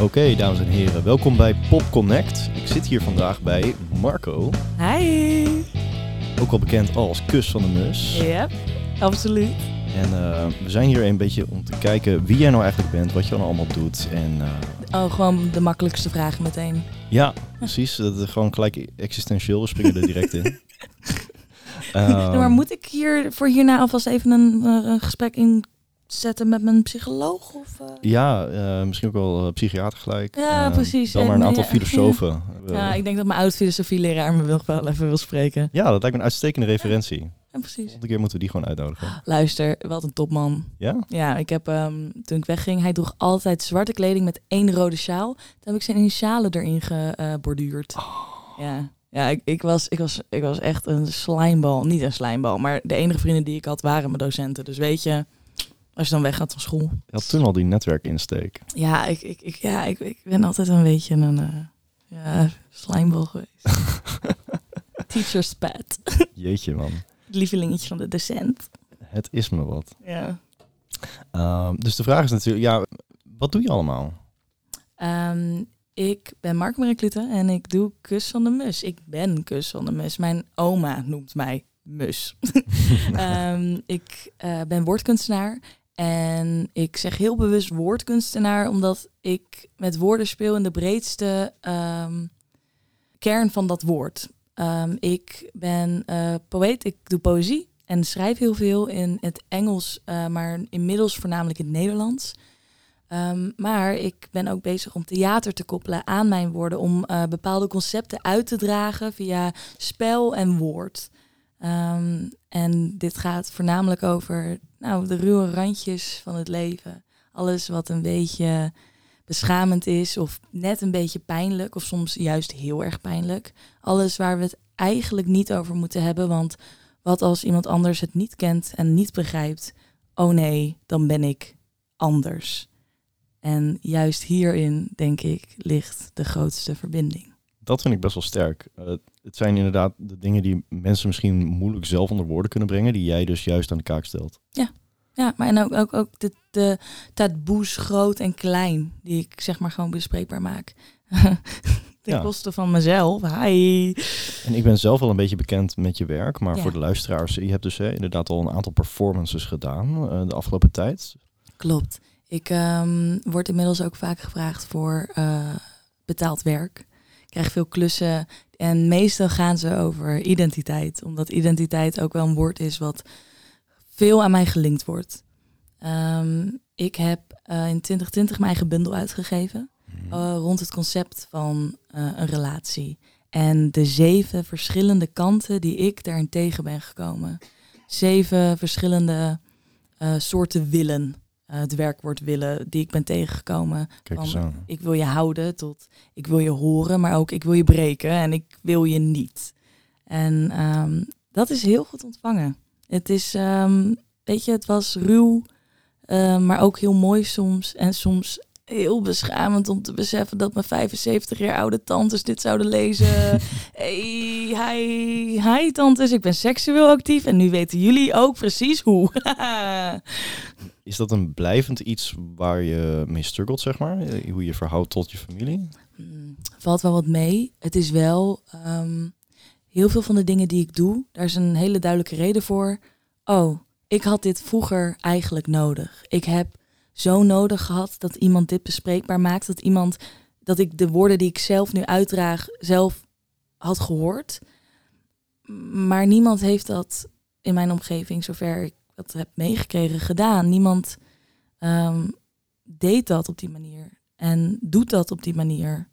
Oké, dames en heren, welkom bij Pop Connect. Ik zit hier vandaag bij Marco, Hi. ook wel bekend als Kus van de Mus. Yep, absoluut. En eh, we zijn hier een beetje om te kijken wie jij nou eigenlijk bent, wat je dan allemaal doet. En eh, Oh, gewoon de makkelijkste vragen meteen. ja, precies, dat is gewoon gelijk existentieel, we springen er direct in. Ja, Ehm, maar moet ik hier voor hierna alvast even een, eh, een gesprek inzetten met mijn psycholoog? Of, eh? Ja, eh, misschien ook wel eh, psychiater gelijk. Ja, Eh, precies. Wel maar En, een aantal ja, filosofen. Ja, ik denk dat mijn oud-filosofieleraar me wel, wel even wil spreken. ja, dat lijkt me een uitstekende referentie. Ja, precies. Volgende keer moeten we die gewoon uitnodigen. Luister, wat een topman. Ja? Ja, ik heb ehm, toen ik wegging, hij droeg altijd zwarte kleding met één rode sjaal. Toen heb ik zijn initialen erin geborduurd. Ja, ja ik, ik, was, ik, was, ik was echt een slijmbal. Niet een slijmbal, maar de enige vrienden die ik had waren mijn docenten. Dus weet je, als je dan weggaat van school. Je had toen al die netwerkinsteek. Ja, ik, ik, ik, ja, ik, ik ben altijd een beetje een eh, ja, slijmbal geweest. Teacher's pet. Jeetje man, Het lievelingetje van de docent. het is me wat. Ja. Ehm, dus de vraag is natuurlijk, ja, wat doe je allemaal? Ehm, ik ben Mark Marie en ik doe Kus van de Mus. Ik ben Kus van de Mus. Mijn oma noemt mij Mus. Ehm, ik eh, ben woordkunstenaar en ik zeg heel bewust woordkunstenaar omdat ik met woorden speel in de breedste ehm, kern van dat woord. Ehm, ik ben eh, poëet, ik doe poëzie en schrijf heel veel in het Engels, eh, maar inmiddels voornamelijk in het Nederlands. Ehm, maar ik ben ook bezig om theater te koppelen aan mijn woorden, om eh, bepaalde concepten uit te dragen via spel en woord. Ehm, en dit gaat voornamelijk over nou, de ruwe randjes van het leven. Alles wat een beetje beschamend is, of net een beetje pijnlijk, of soms juist heel erg pijnlijk. Alles waar we het eigenlijk niet over moeten hebben, want wat als iemand anders het niet kent en niet begrijpt? Oh nee, dan ben ik anders. En juist hierin, denk ik, ligt de grootste verbinding. Dat vind ik best wel sterk. Eh, het zijn inderdaad de dingen die mensen misschien moeilijk zelf onder woorden kunnen brengen, die jij dus juist aan de kaak stelt. Ja, maar en ook, ook, ook de, de taboes groot en klein, die ik zeg maar gewoon bespreekbaar maak. Ten Ja. koste van mezelf. Hi. En ik ben zelf wel een beetje bekend met je werk, maar Ja. voor de luisteraars, je hebt dus hè, inderdaad al een aantal performances gedaan eh, de afgelopen tijd. Klopt. Ik ehm, word inmiddels ook vaak gevraagd voor eh, betaald werk. Ik krijg veel klussen en meestal gaan ze over identiteit. Omdat identiteit ook wel een woord is wat veel aan mij gelinkt wordt. Ehm, ik heb eh, in 2020 mijn eigen bundel uitgegeven. eh, rond het concept van eh, een relatie. En de zeven verschillende kanten die ik daarin tegen ben gekomen. Zeven verschillende soorten willen. Eh, het werkwoord willen die ik ben tegengekomen. Kijk eens van, aan. Ik wil je houden tot ik wil je horen, maar ook ik wil je breken en ik wil je niet. En ehm, dat is heel goed ontvangen. Het is, ehm, weet je, het was ruw, eh, maar ook heel mooi soms. En soms heel beschamend om te beseffen dat mijn 75 jaar oude tantes dit zouden lezen. hey, hi, hi tantes, ik ben seksueel actief en nu weten jullie ook precies hoe. Is dat een blijvend iets waar je mee struggelt, zeg maar? Eh, Hoe je verhoudt tot je familie? Hmm, valt wel wat mee. Het is wel ehm, heel veel van de dingen die ik doe, daar is een hele duidelijke reden voor. Oh, ik had dit vroeger eigenlijk nodig. Ik heb zo nodig gehad dat iemand dit bespreekbaar maakt, dat iemand dat ik de woorden die ik zelf nu uitdraag zelf had gehoord. Maar niemand heeft dat in mijn omgeving, zover ik dat heb meegekregen, gedaan. Niemand ehm, deed dat op die manier en doet dat op die manier.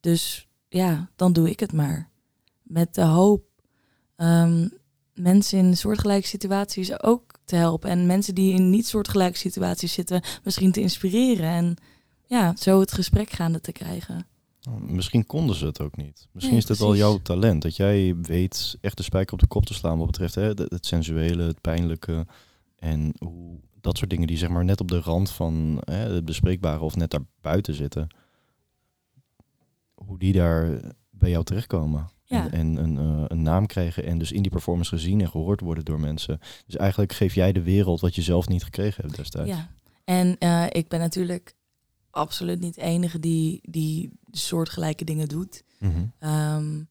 Dus ja, dan doe ik het maar. Met de hoop ehm, mensen in soortgelijke situaties ook te helpen. En mensen die in niet soortgelijke situaties zitten, misschien te inspireren. En ja, zo het gesprek gaande te krijgen. Oh, Misschien konden ze het ook niet. Misschien Nee, is wel precies. jouw talent. Dat jij weet echt de spijker op de kop te slaan wat betreft hè, het sensuele, het pijnlijke. En hoe dat soort dingen die zeg maar net op de rand van hè, het bespreekbare of net daar buiten zitten. Hoe die daar bij jou terechtkomen. Ja. En, en een, eh, een naam krijgen en dus in die performance gezien en gehoord worden door mensen. Dus eigenlijk geef jij de wereld wat je zelf niet gekregen hebt destijds. Ja. En eh, ik ben natuurlijk absoluut niet de enige die, die soortgelijke dingen doet. Mhm. Ehm,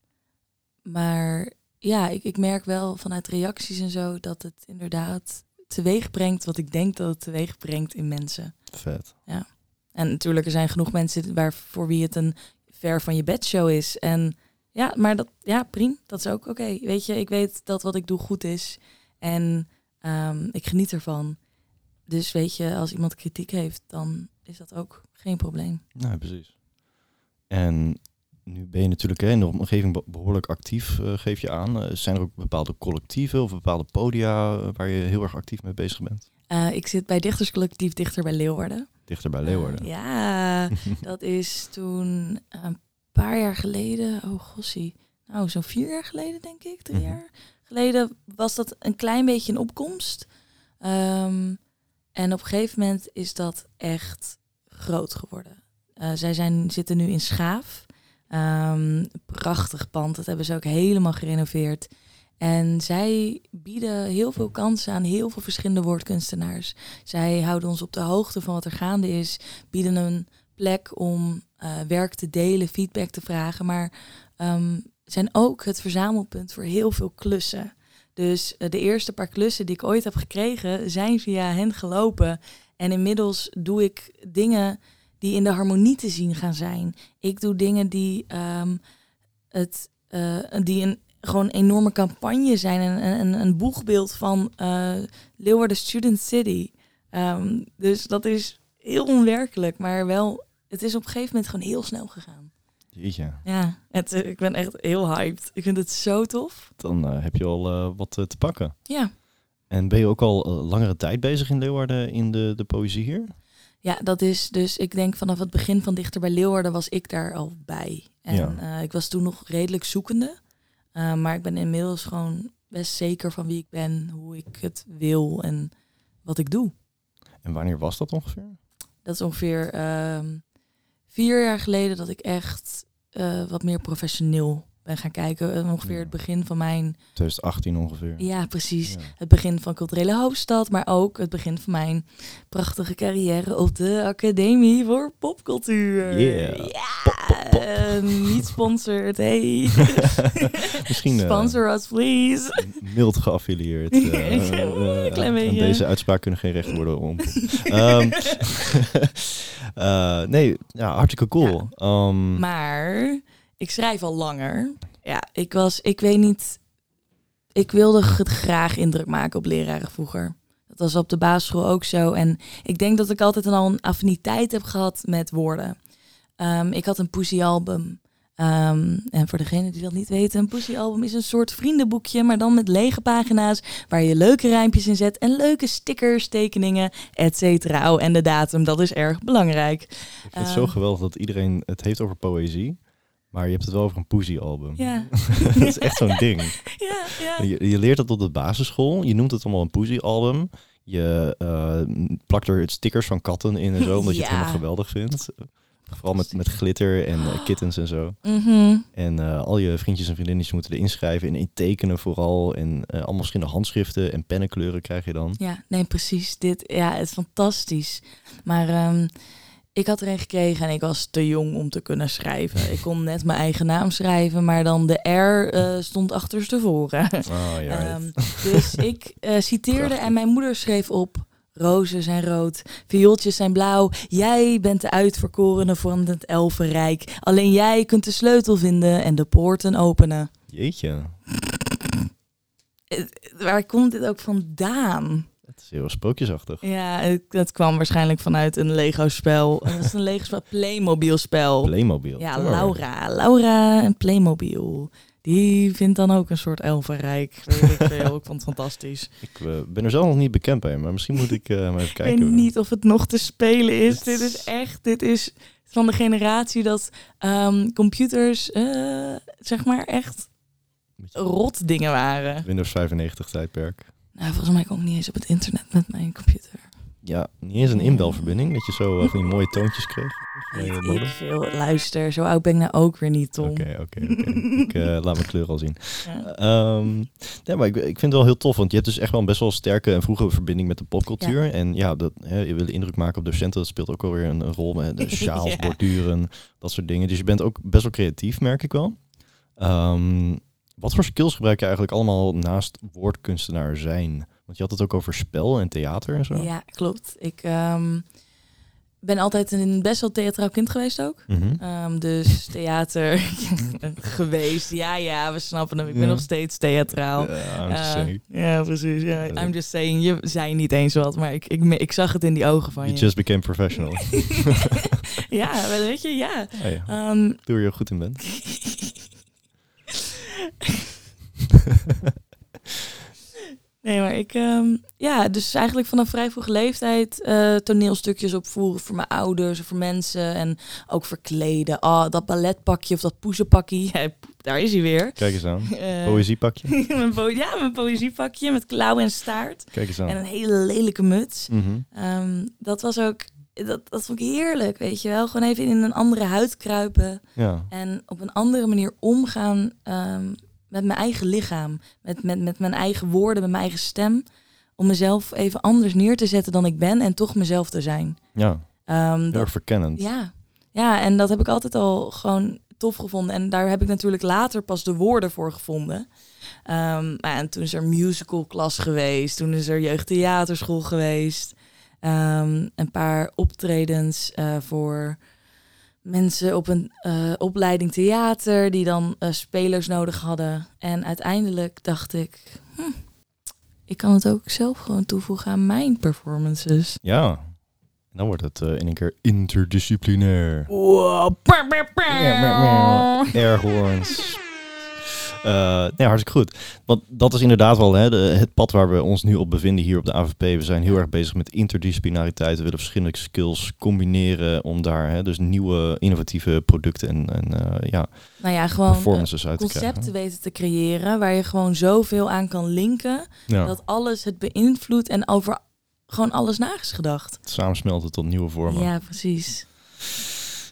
maar ja, ik, ik merk wel vanuit reacties en zo dat het inderdaad teweeg brengt wat ik denk dat het teweeg brengt in mensen. Vet. En natuurlijk, er zijn genoeg mensen waar, voor wie het een ver van je bedshow is. En ja, maar dat, ja, prima. Dat is ook oké. Weet je, ik weet dat wat ik doe goed is. En ehm, ik geniet ervan. Dus weet je, als iemand kritiek heeft, dan is dat ook geen probleem. Nou, precies. En nu ben je natuurlijk hè, in de omgeving be- behoorlijk actief, eh, geef je aan. Eh, zijn er ook bepaalde collectieven of bepaalde podia eh, waar je heel erg actief mee bezig bent? Ik zit bij Dichterscollectief Dichter bij Leeuwarden. Dichter bij Leeuwarden. Ja, dat is toen een paar jaar geleden, oh gossie, nou zo'n vier jaar geleden denk ik, drie Mhm. jaar geleden was dat een klein beetje een opkomst. Ehm, en op een gegeven moment is dat echt groot geworden. Zij zijn, zitten nu in Schaaf. Ehm, prachtig pand, dat hebben ze ook helemaal gerenoveerd. En zij bieden heel veel kansen aan heel veel verschillende woordkunstenaars. Zij houden ons op de hoogte van wat er gaande is, bieden een plek om eh, werk te delen, feedback te vragen, maar ehm, zijn ook het verzamelpunt voor heel veel klussen. Dus eh, de eerste paar klussen die ik ooit heb gekregen, zijn via hen gelopen. En inmiddels doe ik dingen die in de harmonie te zien gaan zijn. Ik doe dingen die, ehm, het, eh, die een gewoon een enorme campagne zijn. Een, een, een boegbeeld van eh Leeuwarden Student City. Ehm, dus dat is heel onwerkelijk, maar wel, het is op een gegeven moment gewoon heel snel gegaan. Jeetje, Ja, het, eh, ik ben echt heel hyped. Ik vind het zo tof. dan heb je al wat te pakken. Ja, En ben je ook al langere tijd bezig in Leeuwarden in de, de poëzie hier? Ja, dat is dus, ik denk vanaf het begin van Dichter bij Leeuwarden was ik daar al bij. En Ja. eh, ik was toen nog redelijk zoekende. Eh, maar ik ben inmiddels gewoon best zeker van wie ik ben, hoe ik het wil en wat ik doe. En wanneer was dat ongeveer? Dat is ongeveer ehm, vier jaar geleden dat ik echt eh, wat meer professioneel ben gaan kijken. Eh, ongeveer het begin van mijn, 2018 ongeveer. ja precies, Ja. het begin van culturele hoofdstad, maar ook het begin van mijn prachtige carrière op de Academie voor Popcultuur. Yeah. Ja, eh, niet sponsored, hey. Misschien eh, Sponsor us, please. mild geaffilieerd. eh, Een klein beetje. Deze uitspraak kunnen geen recht worden om. Ehm, eh, nee, ja, hartstikke cool. Ehm, Maar ik schrijf al langer. Ja, ik was, ik weet niet. Ik wilde het graag indruk maken op leraren vroeger. Dat was op de basisschool ook zo. En ik denk dat ik altijd al een affiniteit heb gehad met woorden. Ehm, ik had een poesiealbum. Ehm, en voor degene die dat niet weten, een poesiealbum is een soort vriendenboekje, maar dan met lege pagina's waar je leuke rijmpjes in zet en leuke stickers, tekeningen, et cetera. Oh, en de datum, dat is erg belangrijk. ik vind het zo ehm, geweldig dat iedereen het heeft over poëzie. Maar je hebt het wel over een poesie-album. Ja, dat is echt zo'n ding. ja, ja. Je, je leert dat op de basisschool. Je noemt het allemaal een poesie-album. Je eh, plakt er stickers van katten in en zo, omdat je het helemaal geweldig vindt. Vooral met, met glitter en eh, kittens en zo. Mhm. En eh, al je vriendjes en vriendinnetjes moeten erin schrijven en in tekenen vooral. En allemaal verschillende handschriften en pennenkleuren krijg je dan. Ja, nee, precies. Dit, ja, het is fantastisch. Maar ehm, ik had er een gekregen en ik was te jong om te kunnen schrijven. Ik kon net mijn eigen naam schrijven, maar dan de R eh, stond achterstevoren. Oh ja. Ehm, dus ik eh, citeerde Prachtig. en mijn moeder schreef op... Rozen zijn rood, viooltjes zijn blauw. Jij bent de uitverkorene van het elfenrijk. Alleen jij kunt de sleutel vinden en de poorten openen. Jeetje. Waar komt dit ook vandaan? Het is heel sprookjesachtig. Ja, het, het kwam waarschijnlijk vanuit een Lego-spel. Het was een Lego-spel, Playmobil-spel. Playmobil. Ja, Oh. Laura. Laura en Playmobil. Die vindt dan ook een soort elfenrijk. Weet ik veel. Ik vond het fantastisch. Ik eh, ben er zelf nog niet bekend bij, maar misschien moet ik eh, maar even Ik kijken. weet niet of het nog te spelen is. Dit Dit is echt, dit is van de generatie dat ehm, computers, eh, zeg maar, echt rot dingen waren. Windows 95 tijdperk. Nou, volgens mij kom ik niet eens op het internet met mijn computer. Ja, niet eens een inbelverbinding, dat je zo eh, van die mooie toontjes kreeg. Modem? ik veel. Luister, zo oud ben ik nou ook weer niet, Tom. Oké, oké. Ik eh, laat mijn kleur al zien. Ja. Ehm, nee, maar ik, ik vind het wel heel tof, want je hebt dus echt wel een best wel sterke en vroege verbinding met de popcultuur. En ja, dat, hè, je wil indruk maken op docenten, dat speelt ook wel weer een, een rol met de sjaals, Ja. borduren, dat soort dingen. Dus je bent ook best wel creatief, merk ik wel. Ehm, wat voor skills gebruik je eigenlijk allemaal naast woordkunstenaar zijn? Want je had het ook over spel en theater en zo. Ja, klopt. Ik ehm, ben altijd een best wel theatraal kind geweest ook. Mhm. Ehm, dus theater geweest. Ja, ja, we snappen hem. Ik ben Ja. nog steeds theatraal. Ja, Eh, ja, precies. Ja. I'm just saying. Je zei niet eens wat, maar ik, ik, ik zag het in die ogen van You je. just became professional. ja, weet je, ja. Hey, Ehm, doe waar je goed in bent. nee, maar ik... ehm, ja, dus eigenlijk vanaf vrij vroege leeftijd eh, toneelstukjes opvoeren voor mijn ouders of voor mensen. En ook verkleden. Oh, dat balletpakje of dat poezenpakje. Ja, daar is hij weer. Kijk eens aan. Eh, Poëziepakje. mijn po- ja, mijn poëziepakje met klauw en staart. Kijk eens aan. En een hele lelijke muts. Mhm. Ehm, dat was ook... Dat, dat vond ik heerlijk, weet je wel. Gewoon even in een andere huid kruipen. Ja. En op een andere manier omgaan ehm, met mijn eigen lichaam. Met, met, met mijn eigen woorden, met mijn eigen stem. Om mezelf even anders neer te zetten dan ik ben en toch mezelf te zijn. Ja, Ehm, heel erg verkennend. ja. ja, en dat heb ik altijd al gewoon tof gevonden. En daar heb ik natuurlijk later pas de woorden voor gevonden. Ja, en toen is er musicalklas geweest. Toen is er jeugdtheaterschool geweest. Ehm, een paar optredens eh, voor mensen op een eh, opleiding theater... die dan eh, spelers nodig hadden. En uiteindelijk dacht ik... Hm, ik kan het ook zelf gewoon toevoegen aan mijn performances. Ja. En dan wordt het eh, in een keer interdisciplinair. Wow. Airhorns. Eh nee, hartstikke goed. Want dat is inderdaad wel hè, de, het pad waar we ons nu op bevinden hier op de AVP. We zijn heel erg bezig met interdisciplinariteit. We willen verschillende skills combineren om daar hè, dus nieuwe innovatieve producten en, en eh, ja, Nou ja, gewoon performances uit te concepten weten te creëren waar je gewoon zoveel aan kan linken. Ja, Dat alles het beïnvloedt en over gewoon alles na is gedacht. het samensmelten tot nieuwe vormen. Ja, precies.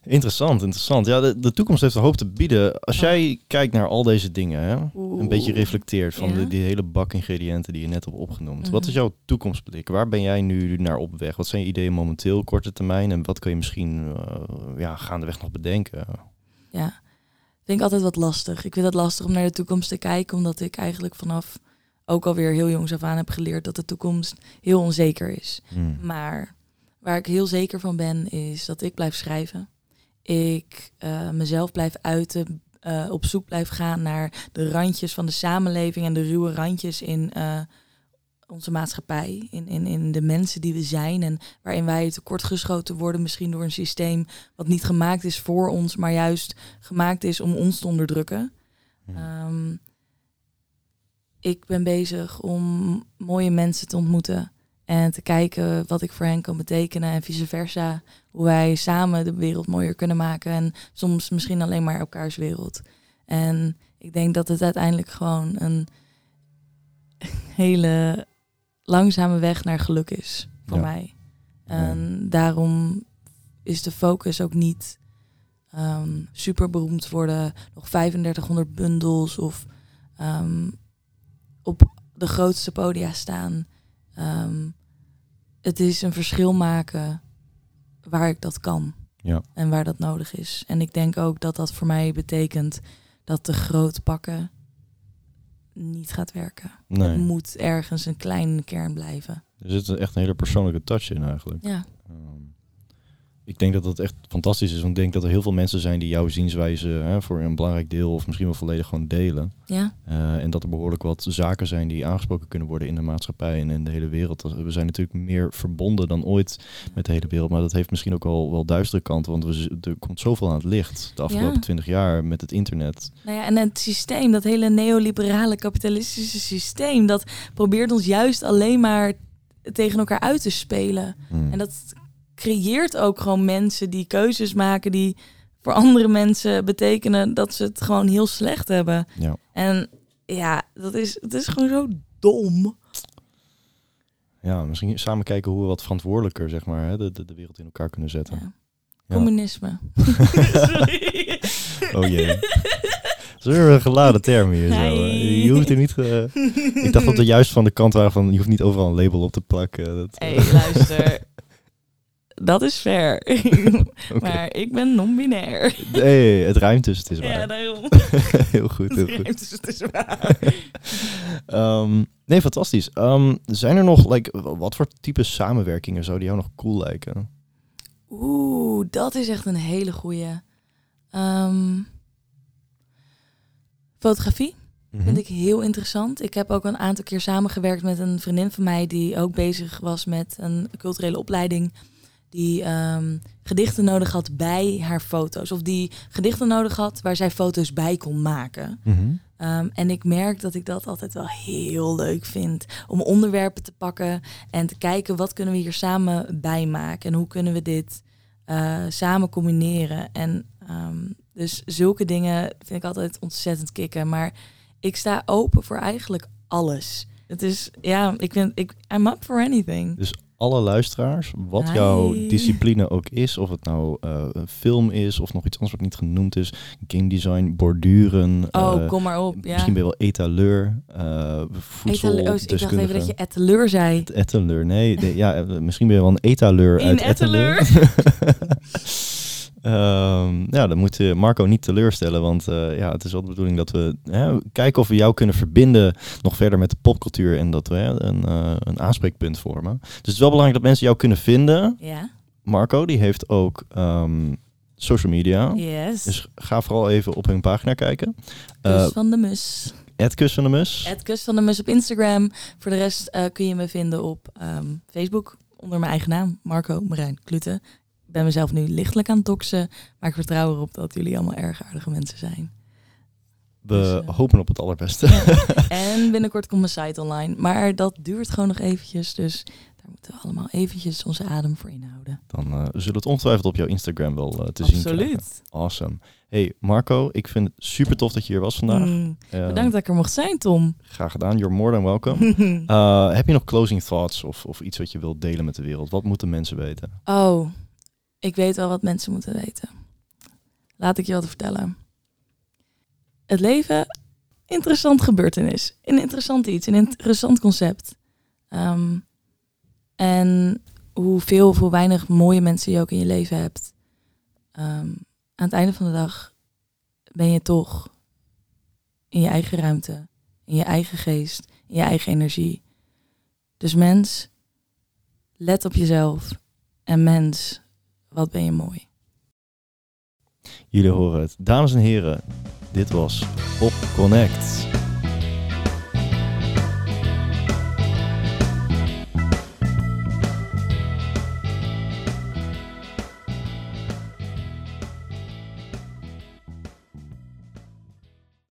Interessant, interessant. Ja, de, de toekomst heeft een hoop te bieden. Als jij kijkt naar al deze dingen, hè, een beetje reflecteert van Ja. de, die hele bak ingrediënten die je net hebt opgenoemd. Mhm. Wat is jouw toekomstblik? Waar ben jij nu naar op weg? Wat zijn je ideeën momenteel, korte termijn? En wat kun je misschien eh, ja, gaandeweg nog bedenken? Ja, vind ik altijd wat lastig. Ik vind het lastig om naar de toekomst te kijken, omdat ik eigenlijk vanaf ook alweer heel jongs af aan heb geleerd dat de toekomst heel onzeker is. Hmm. Maar waar ik heel zeker van ben, is dat ik blijf schrijven. Ik eh, mezelf blijf uiten, eh, op zoek blijf gaan naar de randjes van de samenleving en de ruwe randjes in eh, onze maatschappij. In, in, in de mensen die we zijn en waarin wij tekortgeschoten worden, misschien door een systeem wat niet gemaakt is voor ons, maar juist gemaakt is om ons te onderdrukken. Hmm. Ehm, ik ben bezig om mooie mensen te ontmoeten en te kijken wat ik voor hen kan betekenen en vice versa. Hoe wij samen de wereld mooier kunnen maken en soms misschien alleen maar elkaars wereld. En ik denk dat het uiteindelijk gewoon een hele langzame weg naar geluk is voor Ja. mij. En daarom is de focus ook niet ehm, super beroemd worden, nog 3500 bundels of ehm, op de grootste podia staan. Ehm, het is een verschil maken waar ik dat kan Ja. en waar dat nodig is. En ik denk ook dat dat voor mij betekent dat de groot pakken niet gaat werken. Het moet ergens een kleine kern blijven. er zit echt een hele persoonlijke touch in eigenlijk. Ja, Ehm, ik denk dat dat echt fantastisch is. Want ik denk dat er heel veel mensen zijn die jouw zienswijze hè, voor een belangrijk deel of misschien wel volledig gewoon delen. ja, Eh, en dat er behoorlijk wat zaken zijn die aangesproken kunnen worden in de maatschappij en in de hele wereld. We zijn natuurlijk meer verbonden dan ooit met de hele wereld. Maar dat heeft misschien ook al wel duistere kanten. Want we, er komt zoveel aan het licht de afgelopen Ja. twintig jaar met het internet. Nou ja, en het systeem, dat hele neoliberale kapitalistische systeem, dat probeert ons juist alleen maar tegen elkaar uit te spelen. Hmm. En dat creëert ook gewoon mensen die keuzes maken die voor andere mensen betekenen dat ze het gewoon heel slecht hebben. Ja. En ja, dat is, het is gewoon zo dom. ja, misschien samen kijken hoe we wat verantwoordelijker zeg maar, hè, de, de, de wereld in elkaar kunnen zetten. Ja. Ja. Communisme. Sorry. Oh jee. Dat is weer een geladen term hier. Zo. Je hoeft er niet... eh, ik dacht dat we juist van de kant waren van... je hoeft niet overal een label op te plakken. Dat, hey, luister. Dat is fair. Maar ik ben non-binair. Nee, het ruimt dus, het is waar. Ja, daarom. heel goed, heel goed. Dus het is waar. Nee, fantastisch. Ehm, zijn er nog, like, wat voor type samenwerkingen zouden jou nog cool lijken? Oeh, dat is echt een hele goeie. Ehm, fotografie Mhm. vind ik heel interessant. Ik heb ook een aantal keer samengewerkt met een vriendin van mij die ook bezig was met een culturele opleiding. Die ehm, gedichten nodig had bij haar foto's. Of die gedichten nodig had waar zij foto's bij kon maken. Mhm. Ehm, en ik merk dat ik dat altijd wel heel leuk vind. Om onderwerpen te pakken en te kijken wat kunnen we hier samen bij maken. En hoe kunnen we dit eh, samen combineren. En ehm, dus zulke dingen vind ik altijd ontzettend kicken. Maar ik sta open voor eigenlijk alles. Het is, ja, ik vind, ik, I'm up for anything. Dus alle luisteraars, wat jouw discipline ook is, of het nou eh, een film is of nog iets anders wat niet genoemd is, game design, borduren, Oh, eh, kom maar op. Ja. misschien ben je wel etaleur, eh voedsel, Etaleur- oh, ik dacht even dat je etaleur zei. Etaleur, nee, nee, ja, misschien ben je wel een etaleur In uit etaleur. ja, dan moet je Marco niet teleurstellen, want eh, ja, het is wel de bedoeling dat we hè, kijken of we jou kunnen verbinden nog verder met de popcultuur en dat we hè, een, eh, een aanspreekpunt vormen. Dus het is wel belangrijk dat mensen jou kunnen vinden. Ja, Marco, die heeft ook ehm, social media. yes. Dus ga vooral even op hun pagina kijken. Kus Uh, van de mus. Kus van de Mus. Het Kus van de Mus op Instagram. Voor de rest eh, kun je me vinden op ehm, Facebook onder mijn eigen naam, Marco Marijn Klute. Ik ben mezelf nu lichtelijk aan het doxen, maar ik vertrouw erop dat jullie allemaal erg aardige mensen zijn. We dus, eh, hopen op het allerbeste. En binnenkort komt mijn site online, maar dat duurt gewoon nog eventjes, dus daar moeten we allemaal eventjes onze adem voor inhouden. Dan eh, zullen we het ongetwijfeld op jouw Instagram wel eh, te zien krijgen. Absoluut. Awesome. Hey Marco, ik vind het super tof dat je hier was vandaag. Mm, bedankt dat ik er mocht zijn, Tom. Graag gedaan. You're more than welcome. Heb je nog closing thoughts of, of iets wat je wilt delen met de wereld? Wat moeten mensen weten? Oh, ik weet wel wat mensen moeten weten. Laat ik je wat vertellen. Het leven, interessant gebeurtenis. Een interessant iets, een interessant concept. Ehm, en hoeveel of hoe weinig mooie mensen je ook in je leven hebt. ehm, aan het einde van de dag ben je toch in je eigen ruimte, in je eigen geest, in je eigen energie. Dus mens, let op jezelf. En mens, wat ben je mooi. Jullie horen het. Dames en heren, dit was Op Connect.